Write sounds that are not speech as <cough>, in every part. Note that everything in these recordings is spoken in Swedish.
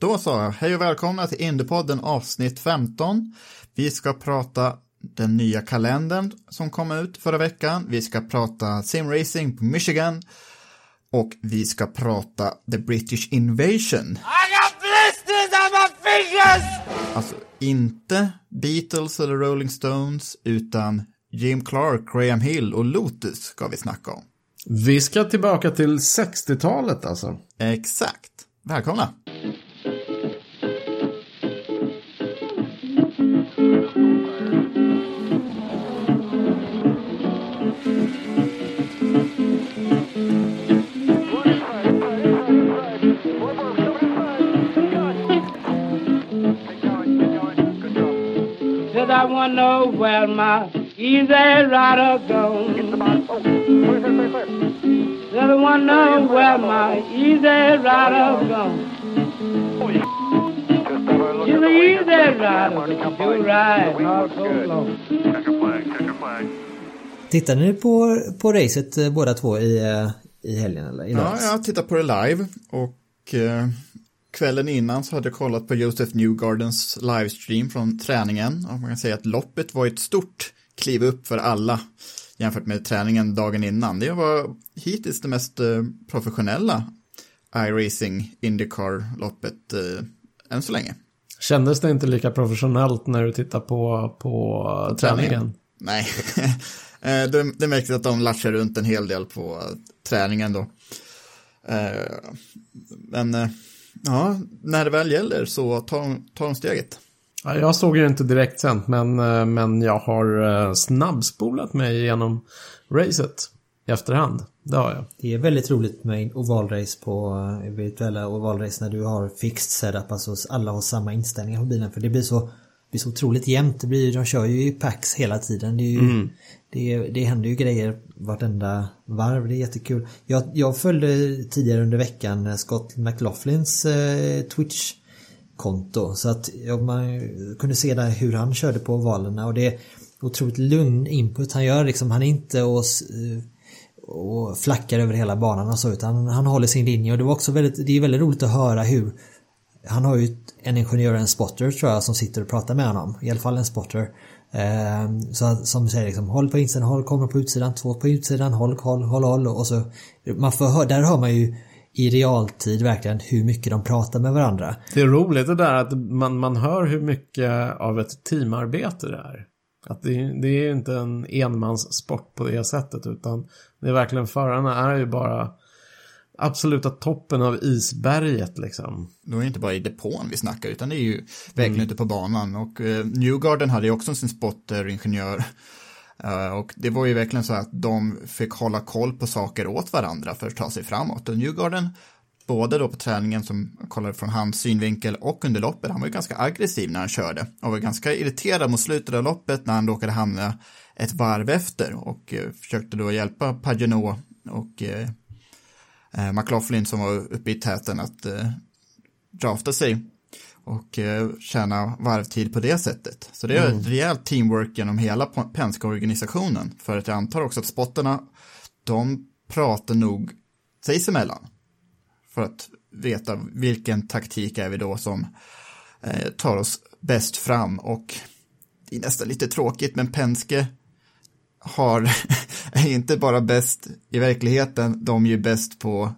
Då så, hej och välkomna till Indiepodden avsnitt 15. Vi ska prata den nya kalendern som kom ut förra veckan. Vi ska prata simracing på Michigan och vi ska prata The British Invasion. I got blisters on my fingers! Alltså inte Beatles eller Rolling Stones utan Jim Clark, Graham Hill och Lotus ska vi snacka om. Vi ska tillbaka till 60-talet alltså. Exakt. Välkomna! Know where my easy rider gone. Said I wanna know where my easy rider gone. She's an easy rider, you ride not so long. Tittade ni på, på racet eh, båda två i, eh, i helgen eller? I Ja, jag tittat på det live och eh, kvällen innan så hade jag kollat på Joseph Newgardens livestream från träningen och man kan säga att loppet var ett stort kliv upp för alla jämfört med träningen dagen innan. Det var hittills det mest eh, professionella iRacing Indycar-loppet eh, än så länge. Kändes det inte lika professionellt när du tittar på, på träningen? Nej, <laughs> Eh, det, det märks att de latchar runt en hel del på träningen då. Eh, Men ja, när det väl gäller så tar de, tar de steget. Ja, jag såg ju inte direkt sent, men, eh, men jag har eh, snabbspolat mig genom racet i efterhand. Det har jag. Det är väldigt roligt med ovalrace på eh, virtuella ovalrace när du har fixed setup, alltså alla har samma inställningar på bilen för det blir så, blir så otroligt jämnt. Det blir, de kör ju i packs hela tiden. Det, är ju, det, det händer ju grejer vartenda varv, det är jättekul. Jag, jag följde tidigare under veckan eh, Scott McLaughlins eh, Twitch konto. Så att man kunde se där hur han körde på ovalerna och det är otroligt lugn input han gör liksom. Han är inte och, s- och flackar över hela banan och så utan han håller sin linje och det var också väldigt, det är väldigt roligt att höra hur han har ju en ingenjör och en spotter tror jag som sitter och pratar med honom. I alla fall en spotter. Ehm, så som säger liksom håll på insidan, håll kommer på utsidan, två på utsidan, håll, håll, håll, håll och så man får där hör man ju i realtid verkligen hur mycket de pratar med varandra. Det är roligt det där att man, man hör hur mycket av ett teamarbete det är. Att det, det är ju inte en enmanssport på det sättet utan det är verkligen förarna är ju bara absoluta toppen av isberget liksom. Då är det inte bara i depån vi snackar utan det är ju verkligen ute på banan. Och eh, Newgarden hade ju också sin spotter-ingenjör. Eh, och det var ju verkligen så att de fick hålla koll på saker åt varandra för att ta sig framåt. Och Newgarden både då på träningen som kollade från hans synvinkel och under loppet, han var ju ganska aggressiv när han körde och var ganska irriterad mot slutet av loppet när han råkade hamna ett varv efter och eh, försökte då hjälpa Pagenot och eh, eh, McLaughlin som var uppe i täten att eh, drafta sig och eh, tjäna varvtid på det sättet. Så det är ett rejält teamwork genom hela Penske-organisationen. För att jag antar också att spottarna, de pratar nog sinsemellan. För att veta vilken taktik är vi då som eh, tar oss bäst fram. Och det är nästan lite tråkigt, men Penske har, är <laughs> inte bara bäst i verkligheten, de är ju bäst på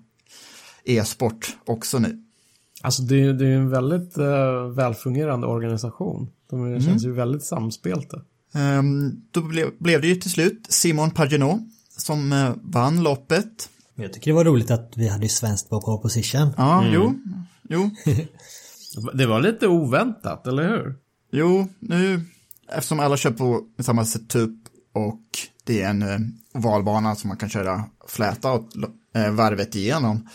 e-sport också nu. Alltså det är det är en väldigt uh, välfungerande organisation. De är- känns ju väldigt samspelta. Ehm, då blev, blev det ju till slut Simon Pagenaud som eh, vann loppet. Jag tycker det var roligt att vi hade ju svenskt på pole position. Ja, jo, jo, <laughs> Det var lite oväntat, eller hur? jo, nu eftersom alla kör på samma setup och det är en eh, ovalbana som man kan köra fläta och, eh, varvet igenom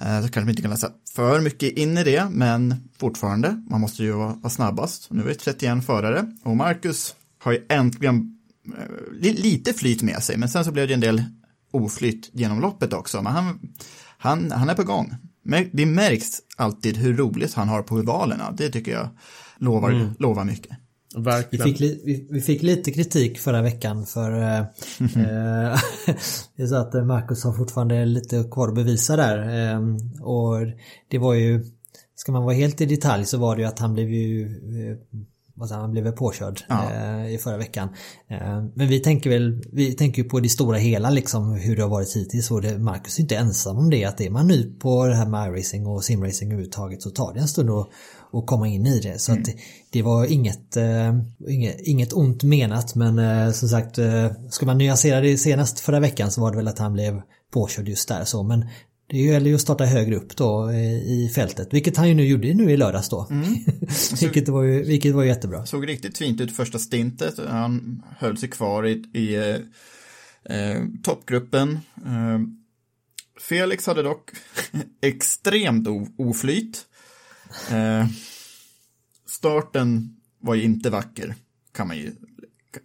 Eh, Så kanske vi inte kan läsa för mycket in i det, men fortfarande, man måste ju vara vara snabbast. Nu är det 31 förare och Marcus har ju äntligen eh, li- lite flyt med sig, men sen så blev det en del oflyt genom loppet också. Men han, han, han är på gång. Det märks alltid hur roligt han har på ovalerna. Det tycker jag lovar, lovar mycket. Vi Verkligen. fick, li, vi, vi fick lite kritik förra veckan för eh, <laughs> eh, <laughs> det är så att eh, Marcus har fortfarande lite kvar att bevisa där. Eh, och det var ju, ska man vara helt i detalj så var det ju att han blev ju eh, vad säger man, blev påkörd Ja. eh, i förra veckan. Eh, men vi tänker väl, vi tänker på det stora hela liksom hur det har varit hittills och det, Marcus är inte ensam om det att är man ny på det här med iRacing och simracing överhuvudtaget så tar det en stund att, komma in i det. Så att det, det var inget, eh, inget, inget ont menat men eh, som sagt eh, ska man nyansera det senast förra veckan så var det väl att han blev påkörd just där så men det gäller ju att starta högre upp då eh, i fältet, vilket han ju nu gjorde nu i lördags då. <laughs> vilket, var ju, vilket var jättebra. Såg riktigt fint ut första stintet. Han höll sig kvar i, i eh, eh, toppgruppen. Eh, Felix hade dock <laughs> extremt oflyt. Eh, starten var ju inte vacker, kan man ju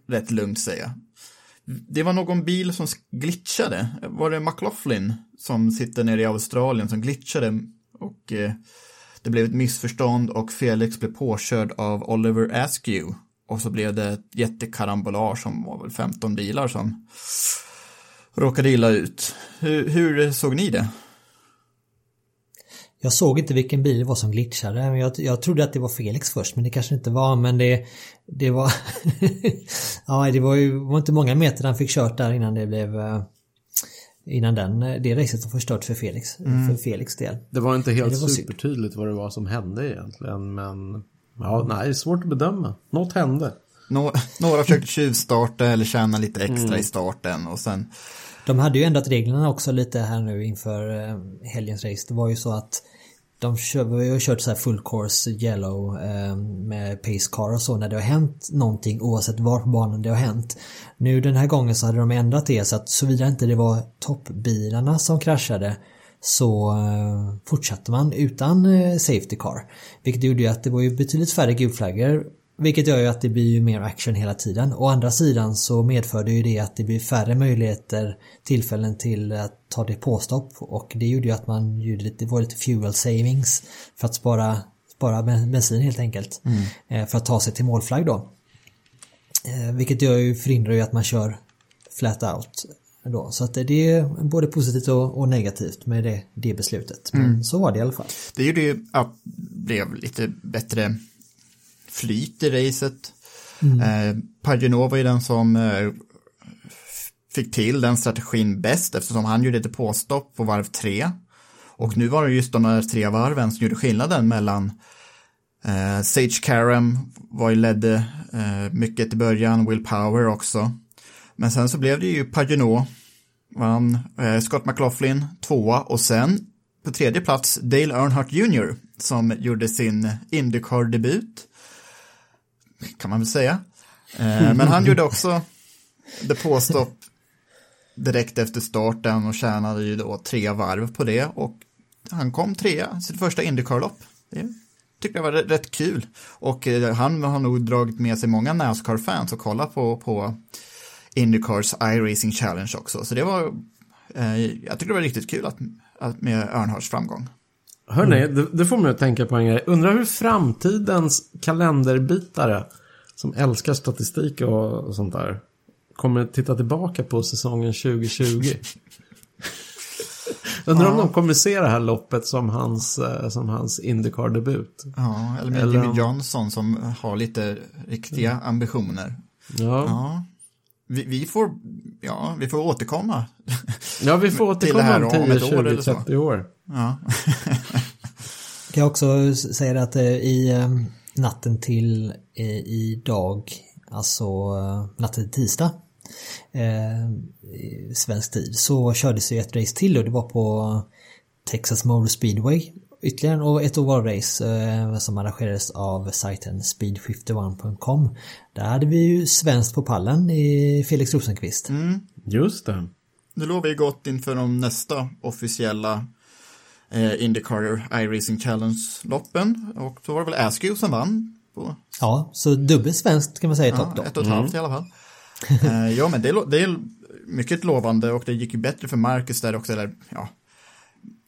rätt lugnt säga. Det var någon bil som glitchade. Var det McLaughlin som sitter nere i Australien som glitchade och eh, det blev ett missförstånd och Felix blev påkörd av Oliver Askew. Och så blev det ett jättekarambolage som var väl 15 bilar som råkade illa ut. Hur, hur såg ni det? Jag såg inte vilken bil det var som glitchade. men Jag, jag trodde att det var Felix först men det kanske inte var men det, det var <laughs> Ja det var ju var inte många meter han fick kört där innan det blev eh, Innan den, det racet var förstört för Felix, för Felix del. Det var inte helt var supertydligt vad det var som hände egentligen. Men ja, nej, det är svårt att bedöma. Något hände. Nå, några försökte tjuvstarta eller tjäna lite extra i starten och sen De hade ju ändrat reglerna också lite här nu inför eh, helgens race. Det var ju så att de kör, vi har ju kört så här full course yellow eh, med pace car och så när det har hänt någonting oavsett var på banan det har hänt. Nu den här gången så hade de ändrat det så att såvida inte det var toppbilarna som kraschade så eh, fortsatte man utan eh, safety car. Vilket gjorde ju att det var ju betydligt färre gulflaggor vilket gör ju att det blir ju mer action hela tiden. Å andra sidan så medför det ju det att det blir färre möjligheter, tillfällen till att ta det påstopp och det gjorde ju att man gjorde lite, var lite fuel savings för att spara, spara ben- bensin helt enkelt. Eh, För att ta sig till målflagg då. Eh, Vilket gör ju, förhindrar ju att man kör flat out. Då. Så att det är både positivt och, negativt med det, det beslutet. Men så var det i alla fall. Det gjorde ju att det blev lite bättre flyt i racet. Eh, Paginot var ju den som eh, fick till den strategin bäst eftersom han gjorde ett påstopp på varv tre. Och nu var det just de här tre varven som gjorde skillnaden mellan eh, Sage Karam var ju ledde eh, mycket i början, Will Power också. Men sen så blev det ju Paginot vann, eh, Scott McLaughlin tvåa och sen på tredje plats Dale Earnhardt Jr. som gjorde sin Indycar-debut. Kan man väl säga. Eh, men han gjorde också depåstopp direkt efter starten och tjänade ju då tre varv på det och han kom trea, sitt första Indycar-lopp. Det tyckte jag var rätt- kul. Och eh, han har nog dragit med sig många Nascar-fans och kolla på, på Indycars iRacing Challenge också. Så det var, eh, jag tyckte det var riktigt kul att, att med Örnhards framgång. Hörrni, det, det får mig att tänka på en grej. Undrar hur framtidens kalenderbitare som älskar statistik och, och sånt där kommer titta tillbaka på säsongen 2020. <laughs> Undrar om de kommer se det här loppet som hans, eh, som hans Indycar-debut. Ja, eller med Eller Jimmy om- Johnson som har lite riktiga ambitioner. Ja. Ja, vi, vi, får, ja, vi får återkomma. ja, vi får återkomma om om 10, ett år 20, eller så. 30 år. Ja. <laughs> Kan jag också säga att eh, i eh, natten till eh, idag, alltså natten till tisdag, eh, i svensk tid, så kördes ju ett race till och det var på Texas Motor Speedway. Ytterligare ett ovalrace eh, som arrangerades av sajten speed51.com. Där hade vi ju svenskt på pallen i Felix Rosenqvist. Just det. Nu lovar vi gott inför de nästa officiella eh, Indycar iRacing Challenge-loppen. Och så var det väl Askew som vann. På, Ja, så dubbelt svenskt kan man säga i topp då. ett och ett halvt i alla fall. eh, ja, men det, det är mycket lovande och det gick ju bättre för Marcus där också. Eller, ja,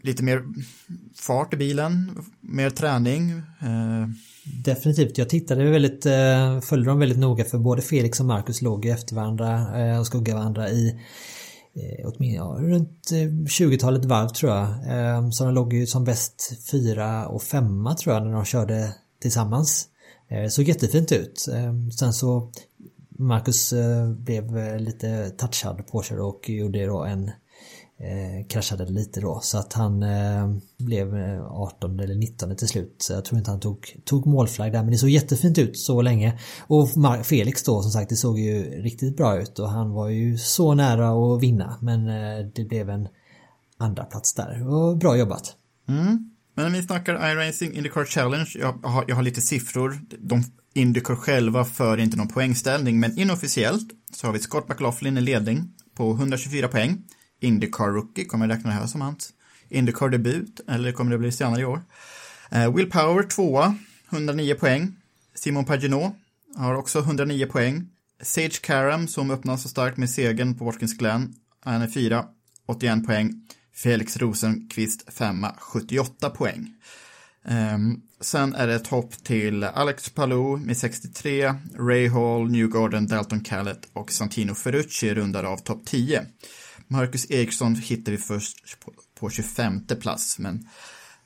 lite mer fart i bilen, mer träning. Eh. Definitivt, jag tittade väldigt, eh, följde dem väldigt noga för både Felix och Marcus låg ju efter varandra eh, och skuggade varandra i åtminstone, ja, runt 20-talet varv tror jag. Så de låg ju som bäst fyra och femma tror jag när de körde tillsammans. Såg jättefint ut. Sen så Marcus blev lite touchad påkörd och gjorde då en eh, kraschade lite då så att han eh, blev eh, 18 eller 19 till slut. Så jag tror inte han tog, tog målflagg där men det såg jättefint ut så länge. Och Felix då som sagt det såg ju riktigt bra ut och han var ju så nära att vinna men eh, det blev en andra plats där. Och bra jobbat. Mm. Men när vi snackar iRacing Indycar Challenge, jag har, jag har lite siffror. De Indycar själva för inte någon poängställning, men inofficiellt så har vi Scott McLaughlin i ledning på 124 poäng. Indycar Rookie, kommer jag räkna det här som hans Indycar debut, eller kommer det bli senare i år? Eh, Will Power tvåa, 109 poäng. Simon Pagenaud har också 109 poäng. Sage Karam som öppnar så starkt med segern på Watkins Glen, han är fyra, 81 poäng. Felix Rosenqvist femma, 78 poäng. Um, sen är det ett hopp till Alex Palou med 63, Ray Hall, Newgarden, Dalton Callet och Santino Ferrucci rundar av topp 10. Marcus Eriksson hittar vi först på, på 25 plats, men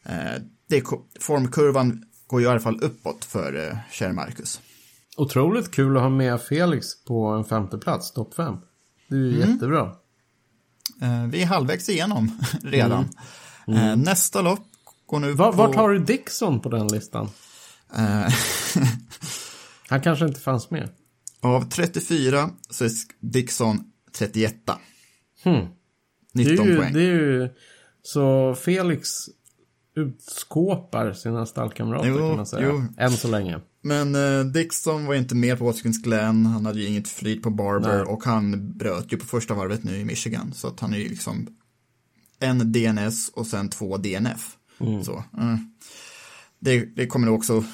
eh, det, formkurvan går ju i alla fall uppåt för eh, kära Marcus. Otroligt kul att ha med Felix på en femte plats, topp fem. Det är ju jättebra. Eh, vi är halvvägs igenom <laughs> redan. Eh, nästa lopp går nu Va, på... Vart har du Dixon på den listan? Eh, <laughs> Han kanske inte fanns med. av 34 så är Dixon 31. Hmm. Det 19 är, ju, poäng. det är ju... Så Felix utskåpar sina stallkamrater Jo, kan man säga. jo. Än så länge. Men eh, Dixon var inte med på Watkins Glen, han hade ju inget flyt på Barber Nej. och han bröt ju på första varvet nu i Michigan. Så att han är ju liksom en DNS och sen två DNF. Mm. Så, eh. det, det kommer nog också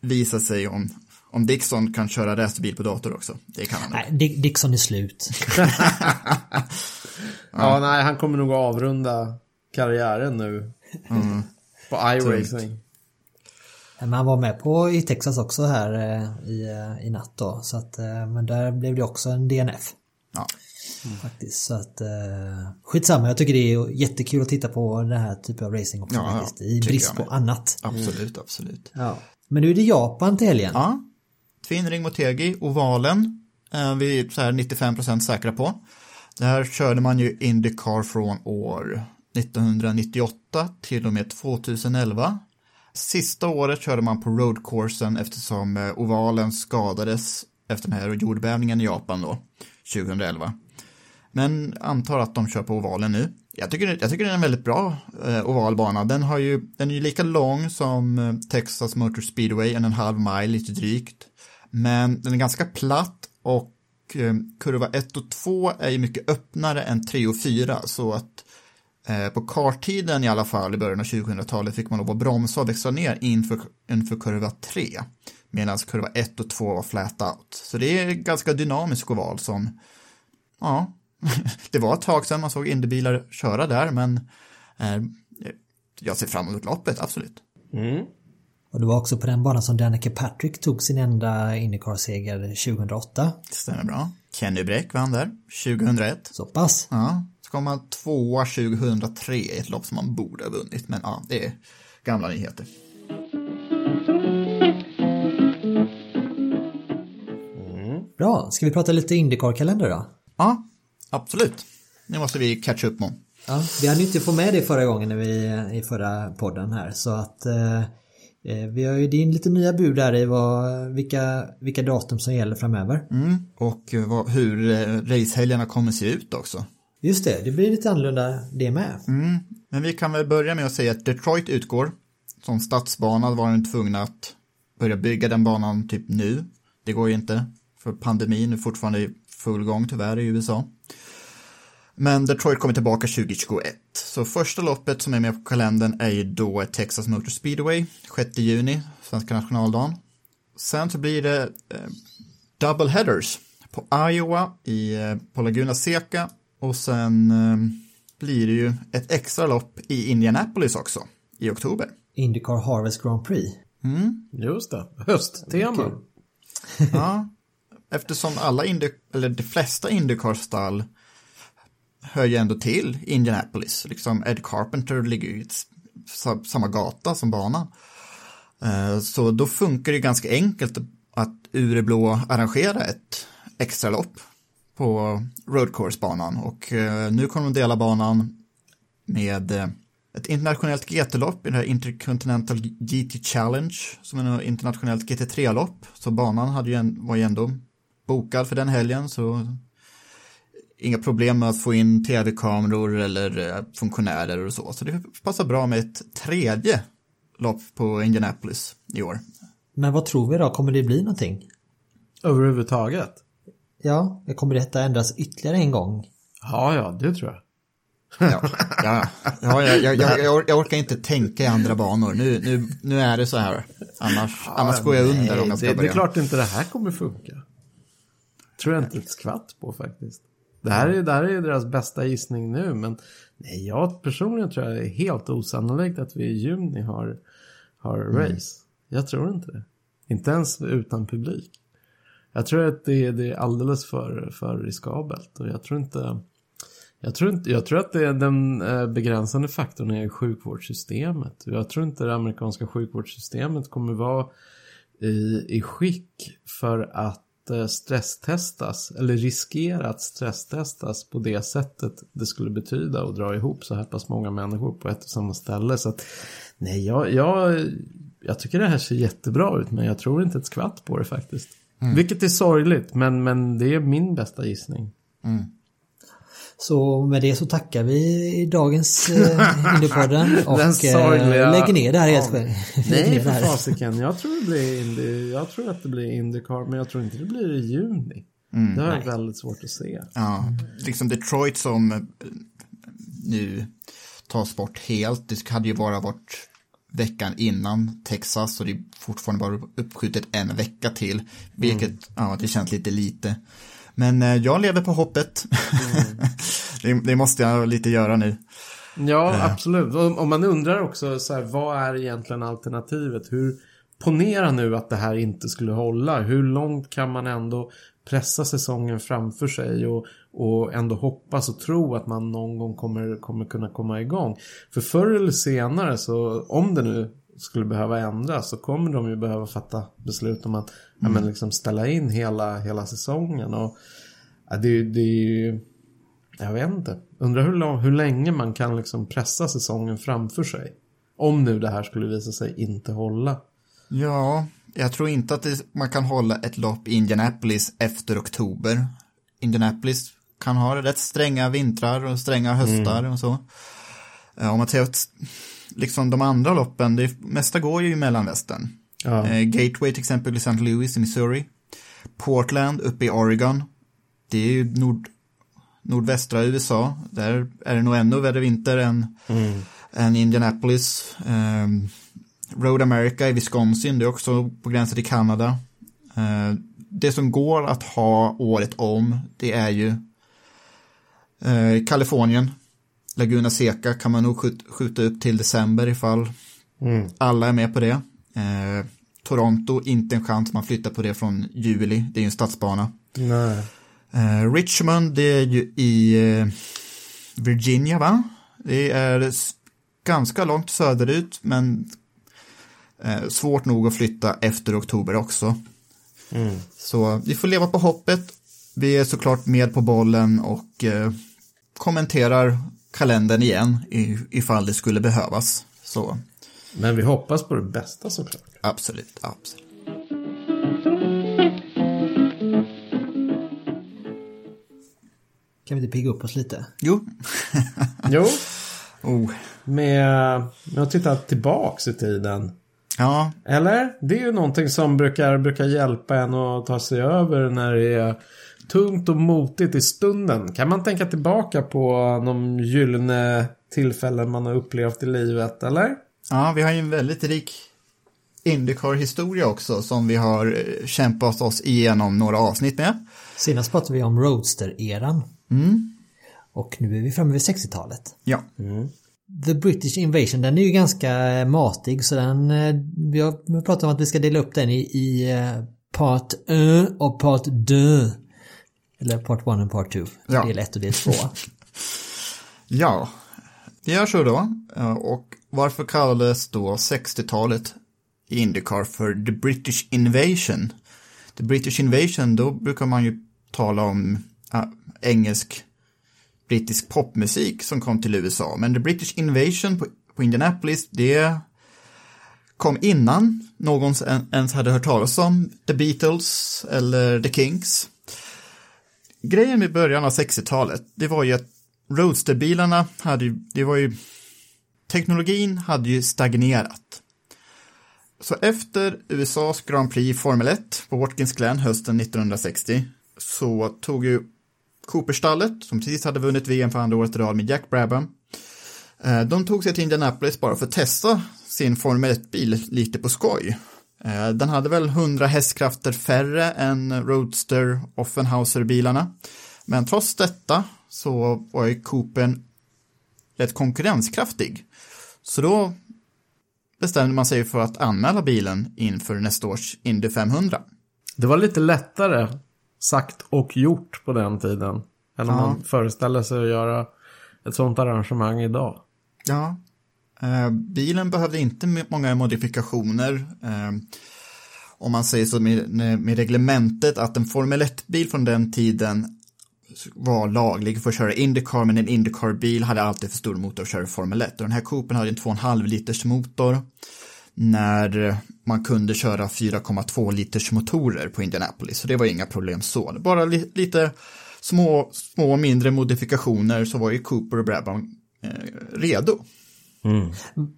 visa sig om, om Dixon kan köra racerbil på dator också. Det kan han. Nej, Dixon är slut. <laughs> <laughs> Ja, nej, han kommer nog avrunda karriären nu. Mm. På iRacing. Men han var med på i Texas också här eh, i, eh, i natt då. Så att, eh, men där blev det också en DNF. Ja. Faktiskt. Så att, eh, skitsamma, jag tycker det är jättekul att titta på den här typen av racing också Ja, ja, faktiskt. I brist på annat. Absolut, absolut. Ja. Men nu är det Japan till helgen. Ja, Tvinnring mot Tegi, ovalen, eh, är vi så här 95% säkra på. Där körde man ju Indycar från år 1998 till och med 2011. Sista året körde man på roadcoursen eftersom eh, ovalen skadades efter den här jordbävningen i Japan då, 2011. Men antar att de kör på ovalen nu. Jag tycker, jag tycker det är en väldigt bra eh, ovalbana. Den, har ju, den är ju lika lång som eh, Texas Motor Speedway, en och en halv mile lite drygt. Men den är ganska platt och eh, kurva 1 och 2 är ju mycket öppnare än 3 och 4 så att eh, på karttiden i alla fall i början av 2000-talet fick man lov att bromsa och växla ner inför, inför kurva 3 medan kurva 1 och 2 var flat out. Så det är ganska dynamisk oval som ja, <laughs> det var ett tag sedan man såg Indybilar köra där, men eh, jag ser fram emot loppet, absolut. Mm. Och det var också på den banan som Danica Patrick tog sin enda Indycar-seger 2008. Det stämmer bra. Kenny Bräck vann där, 2001. Så pass. Ja, så kom man tvåa 2003 i ett lopp som man borde ha vunnit, men ja, det är gamla nyheter. Bra, ska vi prata lite Indycar-kalender då? Ja, absolut. Nu måste vi catch upp Mon. Ja, vi hade ju inte fått med det förra gången när vi, i förra podden här så att eh, vi har ju din lite nya bud där i vad, vilka, vilka datum som gäller framöver. Mm. Och eh, vad, hur eh, racehelgerna kommer se ut också. Just det, det blir lite annorlunda det med. Mm. Men vi kan väl börja med att säga att Detroit utgår. Som stadsbana var de tvungna att börja bygga den banan typ nu. Det går ju inte, för pandemin är fortfarande i full gång tyvärr i USA. Men Detroit kommer tillbaka 2021. Så första loppet som är med på kalendern är ju då Texas Motor Speedway, 6 juni, svenska nationaldagen. Sen så blir det eh, double headers på Iowa, i, eh, på Laguna Seca och sen eh, blir det ju ett extra lopp i Indianapolis också i oktober. Indycar Harvest Grand Prix. Just det, hösttema. Ja, eftersom alla Indy, eller de flesta Indycar-stall hör ju ändå till Indianapolis. Liksom Ed Carpenter ligger ju i samma gata som banan. Eh, så då funkar det ganska enkelt att ur det blå arrangera ett extra lopp på Road Course-banan. Och eh, nu kommer de dela banan med eh, ett internationellt GT-lopp i det här Intercontinental GT Challenge som är ett internationellt GT3-lopp. Så banan hade ju en, var ju ändå bokad för den helgen så inga problem med att få in tv-kameror eller eh, funktionärer och så. Så det passar bra med ett tredje lopp på Indianapolis i år. Men vad tror vi då? Kommer det bli någonting? Överhuvudtaget. Ja, kommer detta ändras ytterligare en gång? Ja, ja, det tror jag. Ja, ja, ja jag, jag, jag, jag, or- jag orkar inte tänka i andra banor. Nu, nu, nu är det så här. Annars, annars går jag under om jag ska det, det börja. är klart inte det här kommer funka. Tror jag inte ett skvatt på faktiskt. Det här är, det här är deras bästa gissning nu, men nej, jag personligen tror jag det är helt osannolikt att vi i juni har, har race. Jag tror inte det. Inte ens utan publik. Jag tror att det, det är alldeles för, för riskabelt och jag tror inte jag tror, inte, jag tror att det är den eh, begränsande faktorn är sjukvårdssystemet. Jag tror inte det amerikanska sjukvårdssystemet kommer vara i, i skick för att stresstestas eller riskera att stresstestas på det sättet det skulle betyda att dra ihop så här pass många människor på ett och samma ställe. Så att, nej, jag, jag, jag tycker det här ser jättebra ut men jag tror inte ett skvatt på det faktiskt. Vilket är sorgligt men, men det är min bästa gissning. Så med det så tackar vi i dagens eh, <laughs> Indypodden och eh, sorgliga- lägger ner det här helt <laughs> själv. Nej, det för fasiken. Jag tror det blir Indy, jag tror att det blir Indycar, men jag tror inte det blir i juni. det har jag väldigt svårt att se. Ja, liksom Detroit som eh, nu tas bort helt. Det hade ju bara varit veckan innan Texas och det är fortfarande bara uppskjutet en vecka till. Vilket, ja, det känns lite lite. Men eh, jag lever på hoppet. <laughs> det, det måste jag lite göra nu. Ja, absolut. Och, och man undrar också så här, vad är egentligen alternativet? Hur, ponera nu att det här inte skulle hålla. Hur långt kan man ändå pressa säsongen framför sig och, och ändå hoppas och tro att man någon gång kommer, kommer kunna komma igång. För förr eller senare så, om det nu skulle behöva ändras så kommer de ju behöva fatta beslut om att ja, men liksom ställa in hela, hela säsongen. Och, ja, det, det är ju... Jag vet inte. Undrar hur, lång, hur länge man kan liksom pressa säsongen framför sig. Om nu det här skulle visa sig inte hålla. Ja, jag tror inte att det, man kan hålla ett lopp i Indianapolis efter oktober. Indianapolis kan ha rätt stränga vintrar och stränga höstar och så. Om man ser att liksom de andra loppen, det mesta går ju i mellanvästern. Ja. Eh, Gateway till exempel i St. Louis i Missouri. Portland uppe i Oregon. Det är ju nord, nordvästra USA. Där är det nog ännu värre vinter än, än Indianapolis. Um, Road America i Wisconsin, det är också på gränsen till Kanada. Eh, det som går att ha året om, det är ju eh, Kalifornien. Laguna Seca kan man nog skjut, skjuta upp till december ifall alla är med på det. Eh, Toronto, inte en chans, man flyttar på det från juli, det är ju en stadsbana. Nej. Eh, Richmond, det är ju i eh, Virginia va? Det är ganska långt söderut men eh, svårt nog att flytta efter oktober också. Så vi får leva på hoppet. Vi är såklart med på bollen och eh, kommenterar kalendern igen ifall det skulle behövas. Så Men vi hoppas på det bästa såklart. absolut, absolut. Kan vi inte pigga upp oss lite? Jo, Jo, <laughs> oh. med, med att titta tillbaks i tiden. ja, Eller? Det är ju någonting som brukar, brukar hjälpa en att ta sig över när det är tungt och motigt i stunden. Kan man tänka tillbaka på de gyllene tillfällen man har upplevt i livet, eller? Ja, vi har ju en väldigt rik Indycar-historia också som vi har eh, kämpat oss igenom några avsnitt med. Senast pratade vi om Roadster-eran. Och nu är vi framme vid 60-talet. Ja, The British Invasion, den är ju ganska matig så den... eh, Vi har pratat om att vi ska dela upp den i, i eh, Part 1 och Part 2. Eller Part 1 och Part 2. Ja. Del 1 och del 2. <laughs> ja. vi gör så då. Eh, Och varför kallades då 60-talet i Indycar för The British Invasion? The British Invasion, då brukar man ju tala om äh, engelsk brittisk popmusik som kom till USA. Men The British Invasion på, på Indianapolis, det kom innan någon ens hade hört talas om The Beatles eller The Kinks. Grejen med början av 60-talet, det var ju att Roadsterbilarna hade det var ju, teknologin hade ju stagnerat. Så efter USAs Grand Prix Formel 1 på Watkins Glen hösten 1960 så tog ju Cooperstallet, som precis hade vunnit VM för andra året i rad med Jack Brabham, eh, de tog sig till Indianapolis bara för att testa sin Formel 1-bil lite på skoj. Eh, den hade väl 100 hästkrafter färre än Roadster Offenhauser-bilarna. Men trots detta så var ju Coopern rätt konkurrenskraftig. Så då bestämde man sig för att anmäla bilen inför nästa års Indy 500. Det var lite lättare sagt och gjort på den tiden. Än om Ja. man föreställer sig att göra ett sånt arrangemang idag. Ja. Eh, bilen behövde inte många modifikationer. Eh, om man säger så med, med reglementet att en Formel 1-bil från den tiden var laglig för att köra Indycar, men en Indycar-bil hade alltid för stor motor att köra Formel 1. Och den här Coopen hade en 2,5 liters motor när man kunde köra 4,2 liters motorer på Indianapolis. Så det var inga problem så. Bara li lite små, små mindre modifikationer så var ju Cooper och Brabham eh, redo.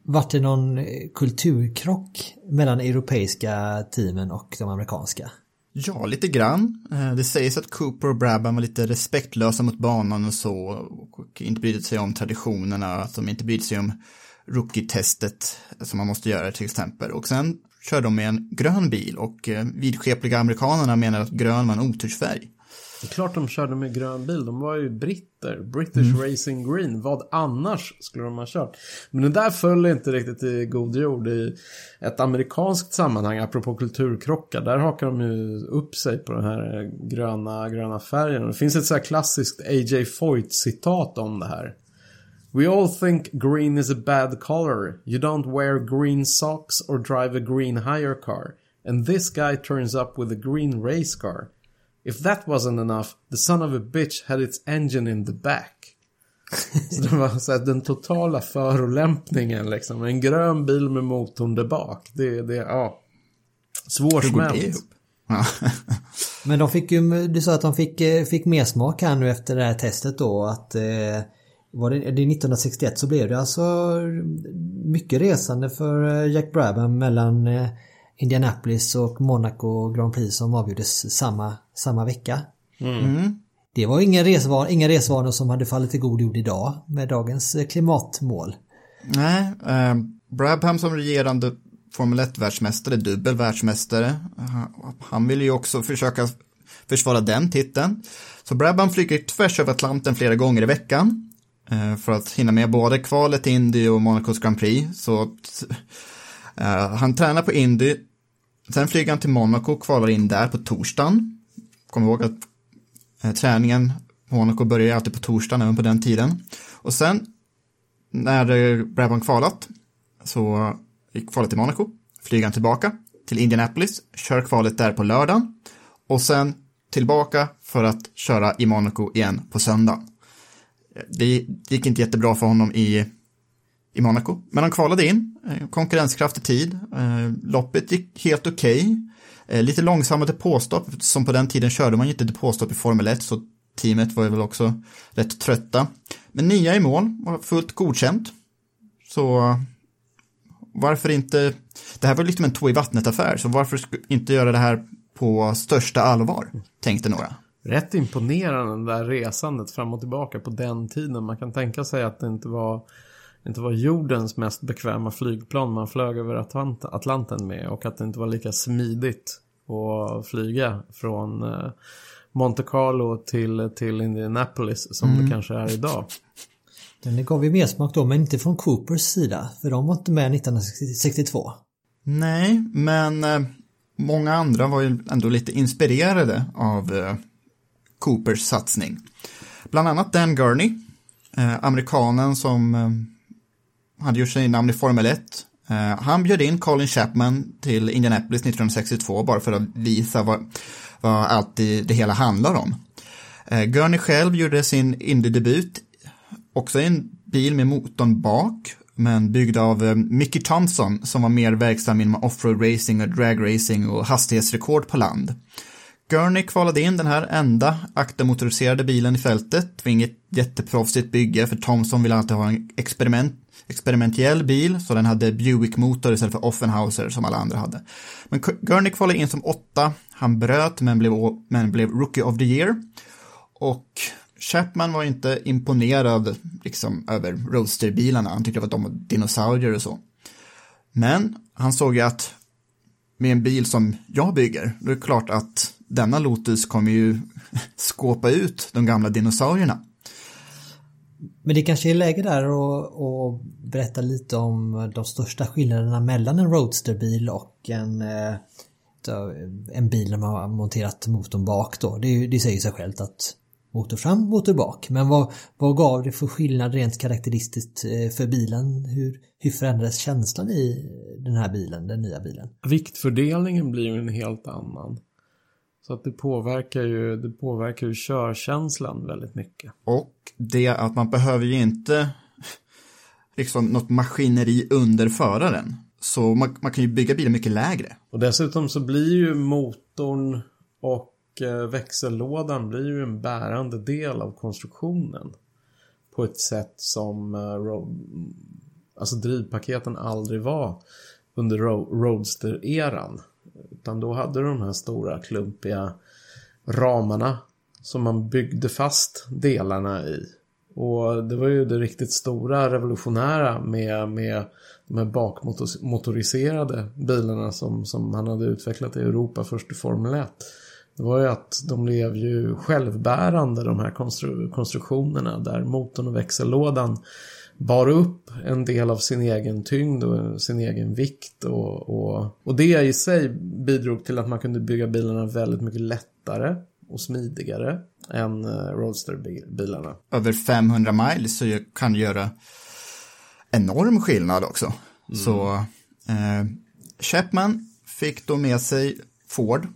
Vart det någon kulturkrock mellan europeiska teamen och de amerikanska? Ja, lite grann. Eh, det sägs att Cooper och Brabham var lite respektlösa mot banan och så och inte brydde sig om traditionerna, att de inte brydde sig om rookie-testet som man måste göra till exempel. Och sen kör de med en grön bil och eh, vidskepliga amerikanerna menar att grön var en otursfärg. Det är klart de körde med grön bil. De var ju britter. British Racing Green. Vad annars skulle de ha kört? Men det där föll inte riktigt i god jord i ett amerikanskt sammanhang. Apropå kulturkrockar. Där hakar de ju upp sig på den här gröna, gröna färgen. Det finns ett så här klassiskt A.J. Foyt-citat om det här. We all think green is a bad color. You don't wear green socks or drive a green hire car. And this guy turns up with a green race car. If that wasn't enough, the son of a bitch had its engine in the back. Så det var så här, den totala förolämpningen liksom. En grön bil med motorn där bak. Det, det, ja. Svårsmält. <laughs> Men de fick ju, du sa att de fick, eh, fick mer smak här nu efter det här testet då att eh, var det, det är 1961 så blev det alltså mycket resande för eh, Jack Brabham mellan eh, Indianapolis och Monaco Grand Prix som avgjordes samma, samma vecka. Det var inga resvanor, inga resvanor som hade fallit i god jord idag med dagens eh, klimatmål. Nej, eh, Brabham som regerande Formel 1-världsmästare, dubbel världsmästare, han- han ville ju också försöka försvara den titeln. Så Brabham flyger tvärs över Atlanten flera gånger i veckan eh, för att hinna med både kvalet till Indy och Monacos Grand Prix. Så Eh, han tränar på Indy, sen flyger han till Monaco kvalar in där på torsdagen. Kom ihåg att eh, träningen på Monaco börjar alltid på torsdagen även på den tiden. Och sen när eh, Brabham kvalat så gick kvalet till Monaco, flyger han tillbaka till Indianapolis, kör kvalet där på lördagen och sen tillbaka för att köra i Monaco igen på söndagen. Det gick inte jättebra för honom i, i Monaco, men han kvalade in, eh, konkurrenskraftig tid, eh, loppet gick helt okej, Eh, lite långsammare depåstopp, som på den tiden körde man ju inte depåstopp i Formel 1, så teamet var ju väl också rätt trötta. Men nia i mål var fullt godkänt. Så varför inte, det här var liksom en två i vattnet affär, så varför inte göra det här på största allvar, tänkte några. rätt imponerande det där resandet fram och tillbaka på den tiden. Man kan tänka sig att det inte var, inte var jordens mest bekväma flygplan man flög över Atlant Atlanten med och att det inte var lika smidigt att flyga från eh, Monte Carlo till, till Indianapolis som det kanske är idag. Den gav ju mer smak då, men inte från Coopers sida. För de var inte med 1962. Nej, men eh, många andra var ju ändå lite inspirerade av eh, Coopers satsning. Bland annat Dan Gurney, amerikanen som hade gjort sig namn i Formel 1. Eh, han bjöd in Colin Chapman till Indianapolis 1962 bara för att visa vad, vad allt det, det hela handlar om. Eh, Gurney själv gjorde sin Indy-debut också i en bil med motorn bak, men byggd av eh, Mickey Thompson som var mer verksam inom offroad racing och drag racing och hastighetsrekord på land. Gurney kvalade in den här enda aktermotoriserade bilen i fältet. Det var inget jätteproffsigt bygge för Thompson ville alltid ha en experiment, experimentell bil så den hade Buick-motor istället för Offenhauser som alla andra hade. Men Gurney kvalade in som åtta, han bröt men blev, men blev Rookie of the Year. Och Chapman var inte imponerad liksom, över roadsterbilarna, han tyckte att de var dinosaurier och så. Men han såg ju att med en bil som jag bygger, då är det klart att denna Lotus kommer ju <laughs> skåpa ut de gamla dinosaurierna. Men det kanske är läge där att berätta lite om de största skillnaderna mellan en roadsterbil och en, eh, en bil där man har monterat motorn bak då. Det, det säger sig självt att motor fram, motor bak. Men vad, vad gav det för skillnad rent karaktäristiskt eh, för bilen? Hur, hur förändrades känslan i den här bilen, den nya bilen? Viktfördelningen blir ju en helt annan. Så att det påverkar ju, det påverkar ju körkänslan väldigt mycket. Och det att man behöver ju inte liksom något maskineri under föraren. Så man, man kan ju bygga bilen mycket lägre. Och dessutom så blir ju motorn och eh, växellådan blir ju en bärande del av konstruktionen. På ett sätt som eh, alltså drivpaketen aldrig var under Roadster-eran. Utan då hade du de här stora klumpiga ramarna som man byggde fast delarna i. Och det var ju det riktigt stora revolutionära med, med de här bakmotoriserade bilarna som, som han hade utvecklat i Europa först i Formel 1. Det var ju att de blev ju självbärande de här konstru konstruktionerna där motorn och växellådan bar upp en del av sin egen tyngd och sin egen vikt. Och, och, och det i sig bidrog till att man kunde bygga bilarna väldigt mycket lättare och smidigare än eh, Roadster-bilarna. Över 500 miles så kan göra enorm skillnad också. Mm. Så eh, Chapman fick då med sig Ford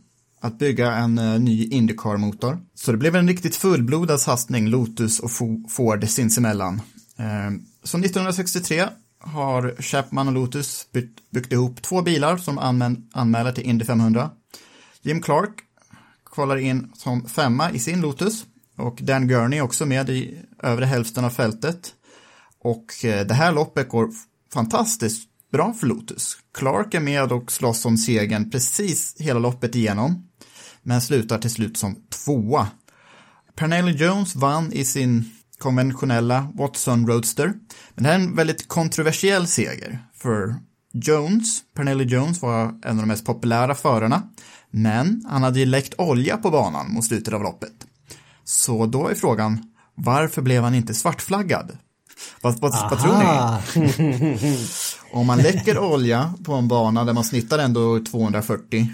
att bygga en uh, ny Indycar-motor. Så det blev en riktigt fullblodad satsning Lotus och Ford sinsemellan. Uh, så 1963 har Chapman och Lotus byggt, byggt ihop två bilar som anmän, anmäler till Indy 500. Jim Clark kvalar in som femma i sin Lotus och Dan Gurney också med i övre hälften av fältet. Och eh, det här loppet går fantastiskt bra för Lotus. Clark är med och slåss om segern precis hela loppet igenom men slutar till slut som tvåa. Pernelli Jones vann i sin konventionella Watson Roadster, men det här är en väldigt kontroversiell seger, för Jones, Pernelli Jones var en av de mest populära förarna, men han hade ju läckt olja på banan mot slutet av loppet. Så då är frågan, varför blev han inte svartflaggad? Vad, vad, vad tror ni? <laughs> Om man läcker olja på en bana där man snittar ändå 240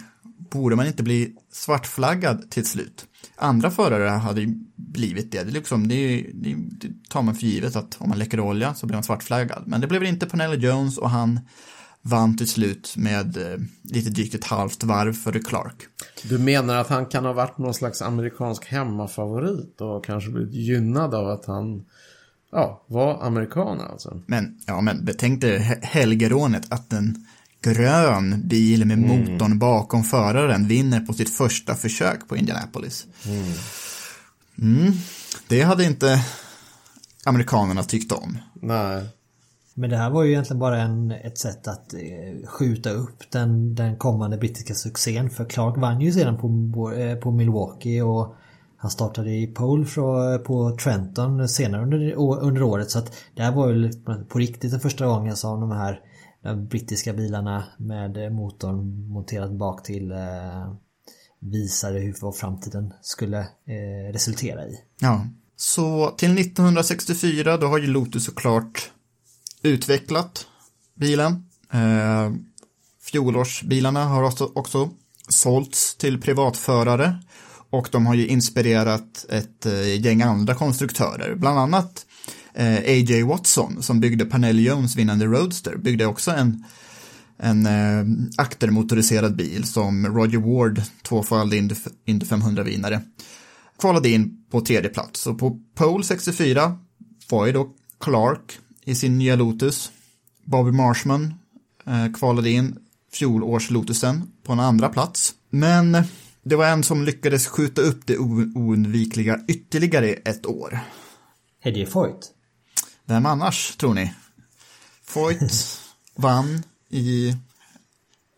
borde man inte bli svartflaggad till slut? Andra förare hade blivit det. Det, liksom, det, det, det tar man för givet att om man läcker olja så blir man svartflaggad. Men det blev inte Pernelli Jones och han vann till slut med eh, lite drygt ett halvt varv före Clark. Du menar att han kan ha varit någon slags amerikansk hemmafavorit och kanske blivit gynnad av att han ja, var amerikan alltså? Men, ja, men betänk dig helgerånet att den grön bil med mm. motorn bakom föraren vinner på sitt första försök på Indianapolis. Mm. Mm. Det hade inte amerikanerna tyckt om. Nej. Men det här var ju egentligen bara en, ett sätt att eh, skjuta upp den, den kommande brittiska succén. För Clark vann ju sedan på, eh, på Milwaukee och Han startade i pole på Trenton senare under, under året så att det här var ju på riktigt den första gången som de här de brittiska bilarna med eh, motorn monterad bak till eh, visade hur vad framtiden skulle eh, resultera i. Ja, så till 1964 då har ju Lotus såklart utvecklat bilen. Eh, fjolårsbilarna har också, också sålts till privatförare och de har ju inspirerat ett eh, gäng andra konstruktörer, bland annat eh, A.J. Watson som byggde Panel Jones vinnande Roadster, byggde också en, en eh, aktermotoriserad bil som Roger Ward, tvåfaldig Indy, 500-vinnare, kvalade in på tredje plats. Och på pole 64 var ju då Clark i sin nya Lotus. Bobby Marshman eh, kvalade in fjolårs Lotusen på en andra plats. Men eh, det var en som lyckades skjuta upp det oundvikliga ytterligare ett år. Hedje Foyt. Vem annars, tror ni? Foyt vann i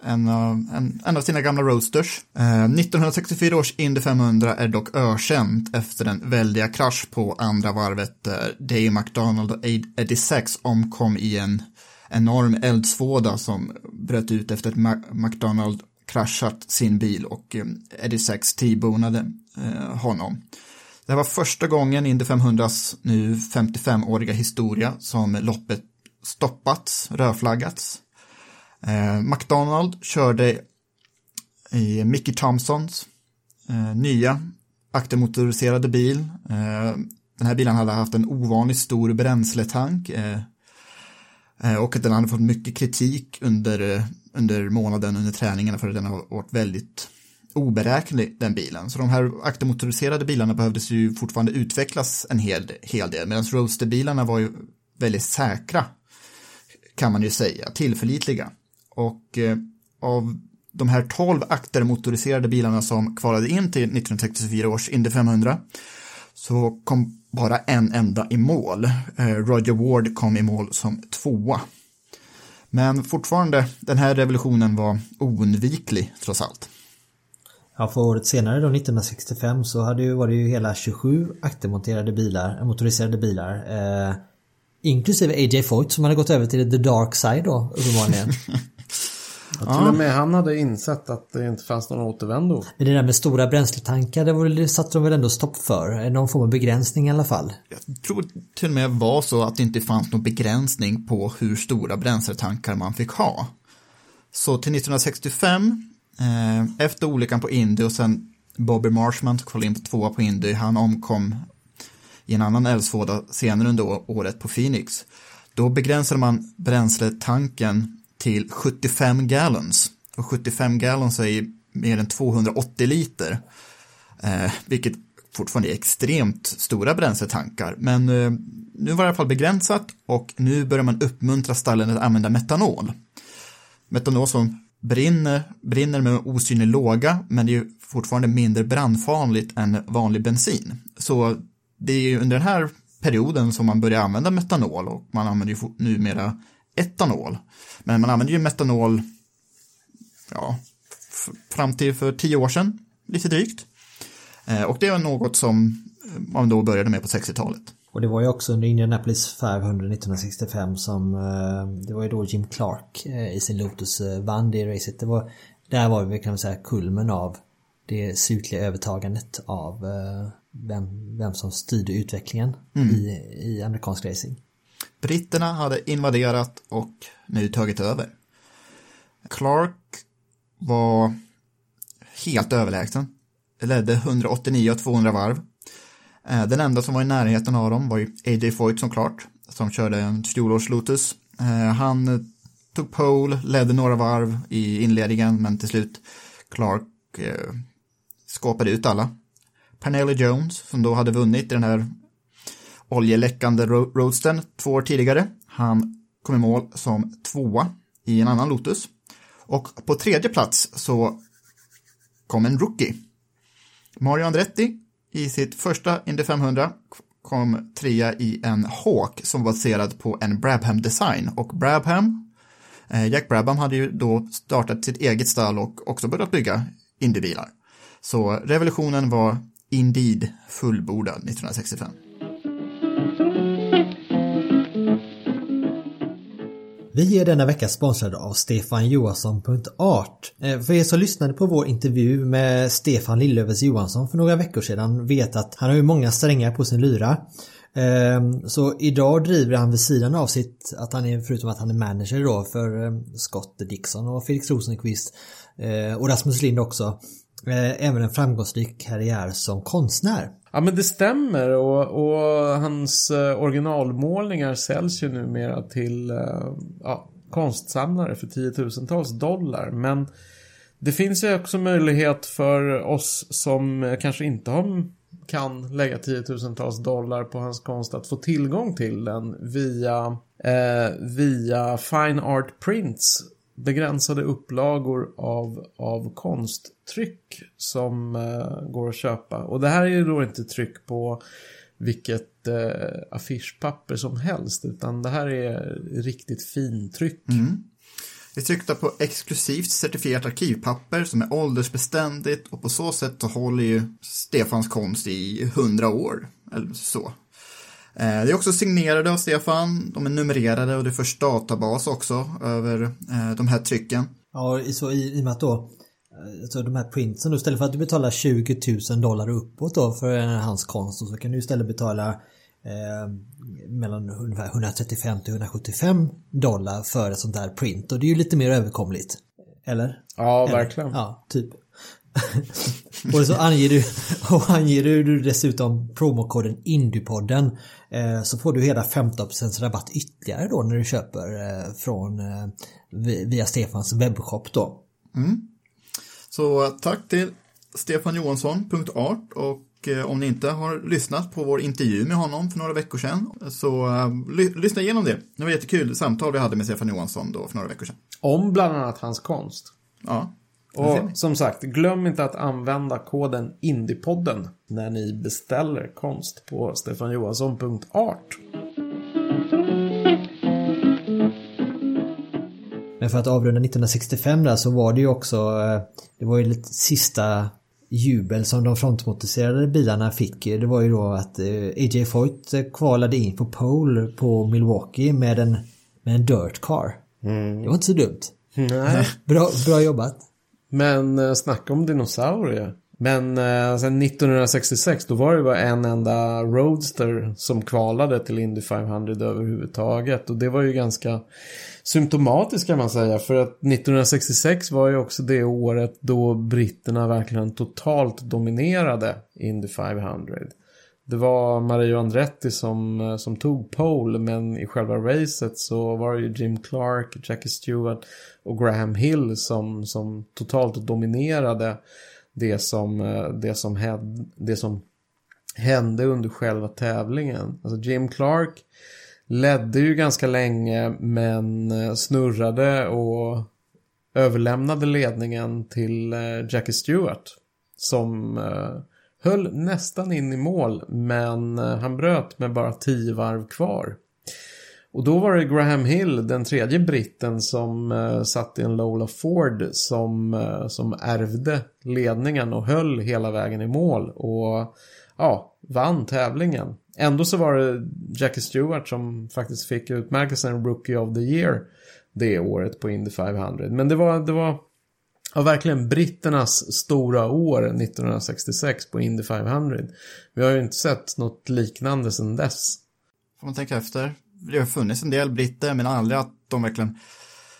en av, en, en av sina gamla roasters. Eh, 1964 års Indy 500 är dock ökänt efter den väldiga krasch på andra varvet där Dave McDonald och Eddie Sachs omkom i en enorm eldsvåda som bröt ut efter att McDonald kraschat sin bil och eh, Eddie Sachs T-bonade eh, honom. Det här var första gången Indy 500s nu 55-åriga historia som loppet stoppats, rödflaggats. Eh, McDonald körde i Mickey Thompsons eh, nya aktermotoriserade bil. Eh, den här bilen hade haft en ovanligt stor bränsletank eh, eh, och den hade fått mycket kritik under, eh, under månaden under träningarna för att den har varit väldigt oberäknelig den bilen. Så de här aktermotoriserade bilarna behövdes ju fortfarande utvecklas en hel, hel del medan roadsterbilarna var ju väldigt säkra kan man ju säga, tillförlitliga. Och eh, av de här 12 aktermotoriserade bilarna som kvalade in till 1964 års Indy 500 så kom bara en enda i mål. Eh, Roger Ward kom i mål som tvåa. Men fortfarande, den här revolutionen var oundviklig trots allt. Ja, för året senare då, 1965, så hade ju, var det ju hela 27 aktermonterade bilar, motoriserade bilar. Eh, inklusive AJ Foyt som hade gått över till the dark side då, uppenbarligen. <laughs> Ja, till och med han hade insett att det inte fanns någon återvändo. Men det där med stora bränsletankar, det, var, det satte de väl ändå stopp för? Någon form av begränsning i alla fall? Jag tror till och med var så att det inte fanns någon begränsning på hur stora bränsletankar man fick ha. Så till 1965, eh, Eh, efter olyckan på Indy och sen Bobby Marshman kvalade in på tvåa på Indy, han omkom i en annan eldsvåda senare under året på Phoenix. Då begränsade man bränsletanken till 75 gallons. Och 75 gallons är mer än 280 liter. Eh, vilket fortfarande är extremt stora bränsletankar. Men eh, nu var det i alla fall begränsat och nu börjar man uppmuntra stallen att använda metanol. Metanol som brinner, brinner med osynlig låga men det är fortfarande mindre brandfarligt än vanlig bensin. Så det är ju under den här perioden som man börjar använda metanol och man använder ju numera etanol. Men man använder ju metanol ja, fram till för tio år sedan, lite drygt. Eh, och det var något som man då började med på 60-talet. Och det var ju också under Indianapolis 500 1965 som eh, det var ju då Jim Clark eh, i sin Lotus vann det racet. Det var, där var det kan man säga kulmen av det slutliga övertagandet av vem, vem som styrde utvecklingen mm. i, i amerikansk racing. Britterna hade invaderat och nu tagit över. Clark var helt överlägsen. Ledde 189 och 200 varv. Eh, den enda som var i närheten av dem var ju A.J. Foyt som klart, som körde en fjolårs Lotus. Eh, han tog pole, ledde några varv i inledningen, men till slut Clark eh, ut alla. Pernelli Jones, som då hade vunnit i den här oljeläckande roadsten två år tidigare. Han kom i mål som tvåa i en annan Lotus. Och på tredje plats så kom en rookie. Mario Andretti i sitt första Indy 500 kom trea i en Hawk som var baserad på en Brabham design och Brabham, eh, Jack Brabham hade ju då startat sitt eget stall och också börjat bygga Indybilar. Så revolutionen var Indeed fullbordad 1965. Vi är denna vecka sponsrade av Stefan Johansson.art. Eh, för er som lyssnade på vår intervju med Stefan Lillövers Johansson för några veckor sedan vet att han har ju många strängar på sin lyra. Eh, så idag driver han vid sidan av sitt, att han är, förutom att han är manager då för eh, Scott Dixon och Felix Rosenqvist och Rasmus Lind också, även en framgångsrik karriär som konstnär. Ja men det stämmer och, och hans eh, originalmålningar säljs ju numera till eh, ja, konstsamlare för tiotusentals dollar. Men det finns ju också möjlighet för oss som eh, kanske inte har, kan lägga tiotusentals dollar på hans konst att få tillgång till den via, eh, via Fine Art Prints begränsade upplagor av, av konsttryck som eh, går att köpa. Och det här är ju då inte tryck på vilket eh, affischpapper som helst utan det här är riktigt fintryck. Mm. Det är tryckta på exklusivt certifierat arkivpapper som är åldersbeständigt och på så sätt så håller ju Stefans konst i hundra år. Eller så. Eh, Det är också signerade av Stefan, de är numrerade och det förs databas också över eh, de här trycken. Ja, så i, i och med att då eh, alltså de här printsen då, istället för att du betalar 20 000 dollar uppåt då för hans konst så kan du istället betala eh, mellan ungefär 135 till 175 dollar för ett sånt där print och det är ju lite mer överkomligt. Eller? Ja, Eller? verkligen. Ja, typ. <laughs> och så anger du, <laughs> och anger du dessutom promokoden Indiepodden eh, så får du hela 15% rabatt ytterligare då när du köper eh, från eh, vi- via Stefans webbshop då. Så eh, tack till stefanjohansson.art och om ni inte har lyssnat på vår intervju med honom för några veckor sedan så ly- lyssna igenom det. Det var ett jättekul samtal vi hade med Stefan Johansson då för några veckor sedan. Om bland annat hans konst. Ja, Och som sagt, glöm inte att använda koden Indiepodden när ni beställer konst på stefanjohansson.art. Men för att avrunda 1965 där så var det ju också, eh, det var ju lite sista jubel som de frontmotoriserade bilarna fick. Det var ju då att eh, AJ Foyt eh, kvalade in på pole på Milwaukee med en, med en dirt car. Det var inte så dumt. Nej. <laughs> Bra, bra jobbat. Men eh, snacka om dinosaurier. Men eh, sen 1966 då var det bara en enda Roadster som kvalade till Indy 500 överhuvudtaget. Och det var ju ganska symptomatiskt kan man säga. För att 1966 var ju också det året då britterna verkligen totalt dominerade Indy 500. Det var Mario Andretti som, eh, som tog pole men i själva racet så var det ju Jim Clark, Jackie Stewart och Graham Hill som, som totalt dominerade det som, eh, det som, hände, det som hände under själva tävlingen. Alltså Jim Clark ledde ju ganska länge men eh, snurrade och överlämnade ledningen till Jackie Stewart. Som eh, höll nästan in i mål men eh, han bröt med bara 10 varv kvar. Och då var det Graham Hill, den tredje britten som eh, satt i en Lola Ford som, eh, som ärvde ledningen och höll hela vägen i mål och ja, vann tävlingen. Ändå så var det Jackie Stewart som faktiskt fick utmärkelsen Rookie of the Year det året på Indy 500. Men det var, det var ja, verkligen britternas stora år 1966 på Indy 500. Vi har ju inte sett något liknande sedan dess. får man tänka efter. Det har funnits en del britter men aldrig att de verkligen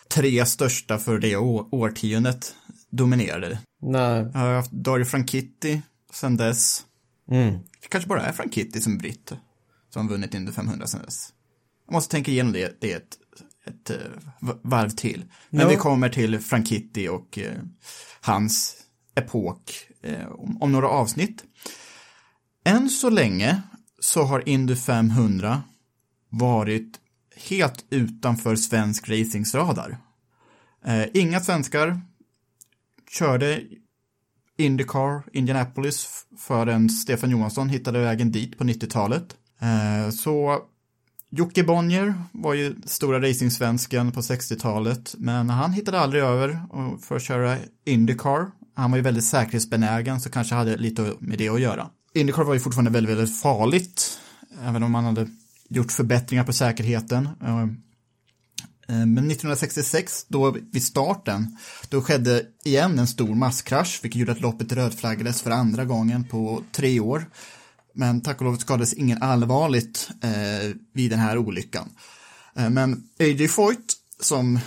tre största för det årtiondet dominerade. Nej. Jag har haft Dario Franchitti sedan dess. Mm. Det kanske bara är Franchitti som är britt som vunnit Indy 500 sedan dess. Jag måste tänka igenom det, det ett, eh, varv till. Men Ja. vi kommer till Franchitti och eh, hans epok eh, om, några avsnitt. Än så länge så har Indy 500 varit helt utanför svensk racingsradar. Inga svenskar körde Indycar, Indianapolis förrän Stefan Johansson hittade vägen dit på 90-talet. Eh, så Jocke Bonnier var ju stora racingsvensken på 60-talet, men han hittade aldrig över för att köra Indycar. Han var ju väldigt säkerhetsbenägen så kanske hade lite med det att göra. Indycar var ju fortfarande väldigt, väldigt farligt, även om man hade gjort förbättringar på säkerheten. Eh, eh, men 1966, då vid starten, då skedde igen en stor masskrasch, vilket gjorde att loppet rödflaggades för andra gången på tre år. Men tack och lov skadades ingen allvarligt eh, vid den här olyckan. Eh, men A.J. Foyt, som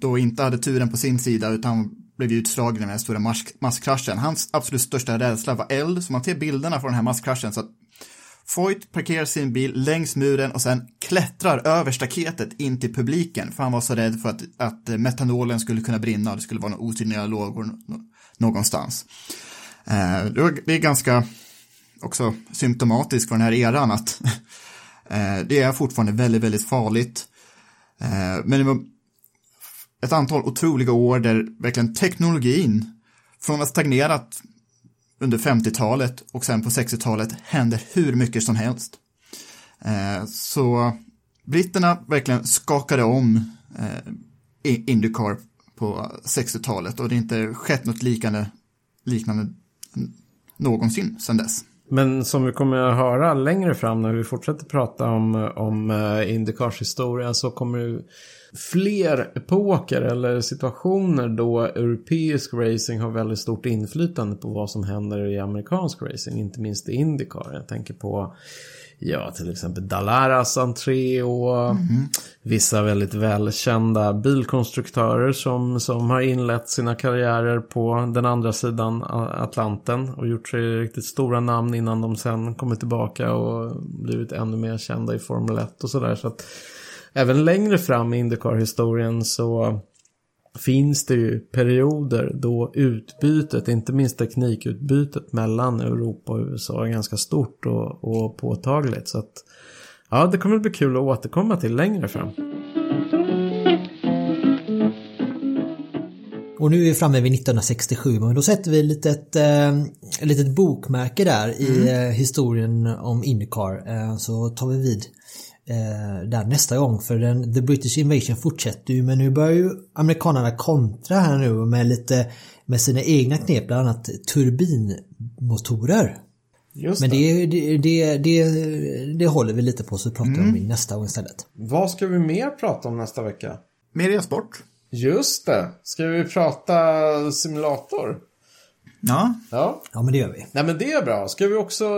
då inte hade turen på sin sida utan blev utslagen i den här stora masskraschen. Hans absolut största rädsla var eld, så man ser bilderna från den här masskraschen så att Foyt parkerar sin bil längs muren och sen klättrar över staketet in till publiken för han var så rädd för att, att metanolen skulle kunna brinna och det skulle vara några osynliga lågor någonstans. Eh, det är ganska också symptomatiskt för den här eran att <laughs> eh, det är fortfarande väldigt, väldigt farligt. Men det var ett antal otroliga år där verkligen teknologin från att ha stagnerat under 50-talet och sen på 60-talet händer hur mycket som helst. Eh, så britterna verkligen skakade om eh, Indycar på 60-talet och det har inte skett något liknande, liknande någonsin sedan dess. Men som vi kommer att höra längre fram när vi fortsätter prata om, om eh, Indycars historia så kommer det fler epoker eller situationer då europeisk racing har väldigt stort inflytande på vad som händer i amerikansk racing, inte minst i Indycar. Jag tänker på Ja, till exempel Dalaras entré och mm. vissa väldigt välkända bilkonstruktörer som, som har inlett sina karriärer på den andra sidan Atlanten och gjort sig riktigt stora namn innan de sen kommer tillbaka och blivit ännu mer kända i Formel 1 och sådär. Så att även längre fram i Indycar-historien så finns det ju perioder då utbytet, inte minst teknikutbytet mellan Europa och USA är ganska stort och, och påtagligt. Så att ja, det kommer att bli kul att återkomma till längre fram. Och nu är vi framme vid 1967, men då sätter vi ett litet, eh, litet bokmärke där i mm. eh, historien om Indycar. Eh, så tar vi vid eh, där nästa gång för den, The British Invasion fortsätter ju men nu börjar ju amerikanerna kontra här nu med lite med sina egna knep, bland annat turbinmotorer. Just men det, det, det, det, det håller vi lite på så pratar mm. om i nästa gång istället. Vad ska vi mer prata om nästa vecka? Mer e-sport. Just det. Ska vi prata simulator? Ja. ja. Ja, men det gör vi. Nej, men det är bra. Ska vi också,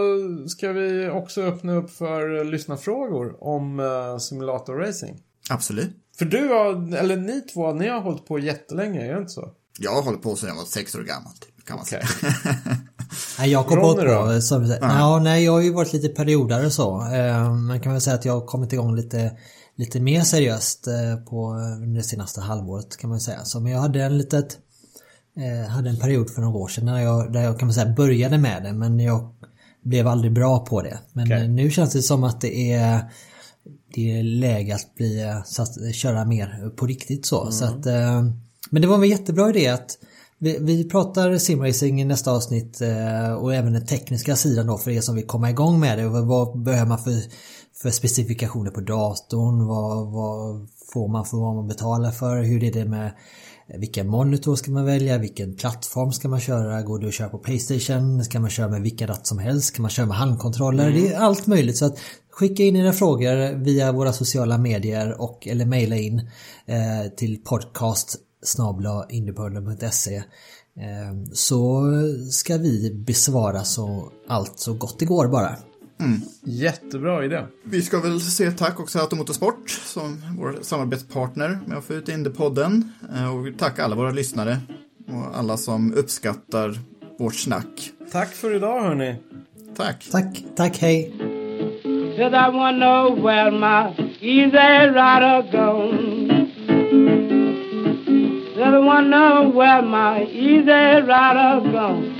ska vi också öppna upp för lyssnarfrågor om uh, simulatorracing? Absolut. För du har, eller ni två, ni har hållit på jättelänge, är det inte så? Jag har hållit på sedan jag var sex år gammal, typ, kan man okay. säga. <laughs> nej, jag kom Ronny på, då? Som, ja. ja. nej, jag har ju varit lite periodare så. Eh, man kan väl säga att jag har kommit igång lite lite mer seriöst eh, på det senaste halvåret kan man säga. Så men jag hade en litet eh, hade en period för några år sedan när jag, där jag kan man säga började med det men jag blev aldrig bra på det. Men okay. nu känns det som att det är det är läge att bli, satt, köra mer på riktigt så. Mm. så att, eh, men det var en jättebra idé att vi, vi pratar simracing i nästa avsnitt eh, och även den tekniska sidan då för er som vill komma igång med det. Vad behöver man för, för specifikationer på datorn? Vad, vad får man för vad man betalar för? Hur är det med vilken monitor ska man välja? Vilken plattform ska man köra? Går det att köra på Playstation? Ska man köra med vilken ratt som helst? Kan man köra med handkontroller? Mm. Det är allt möjligt. Så att skicka in era frågor via våra sociala medier och eller mejla in eh, till podcast eh, så ska vi besvara så allt så gott det går bara. Mm. Jättebra idé. Vi ska väl säga tack också till Automotorsport som vår samarbetspartner med att få ut Indiepodden. Eh, och tacka alla våra lyssnare och alla som uppskattar vårt snack. Tack för idag hörni. Tack. Tack, tack, hej. Cause I know where my easy rider gone. Cause I know where my easy rider gone.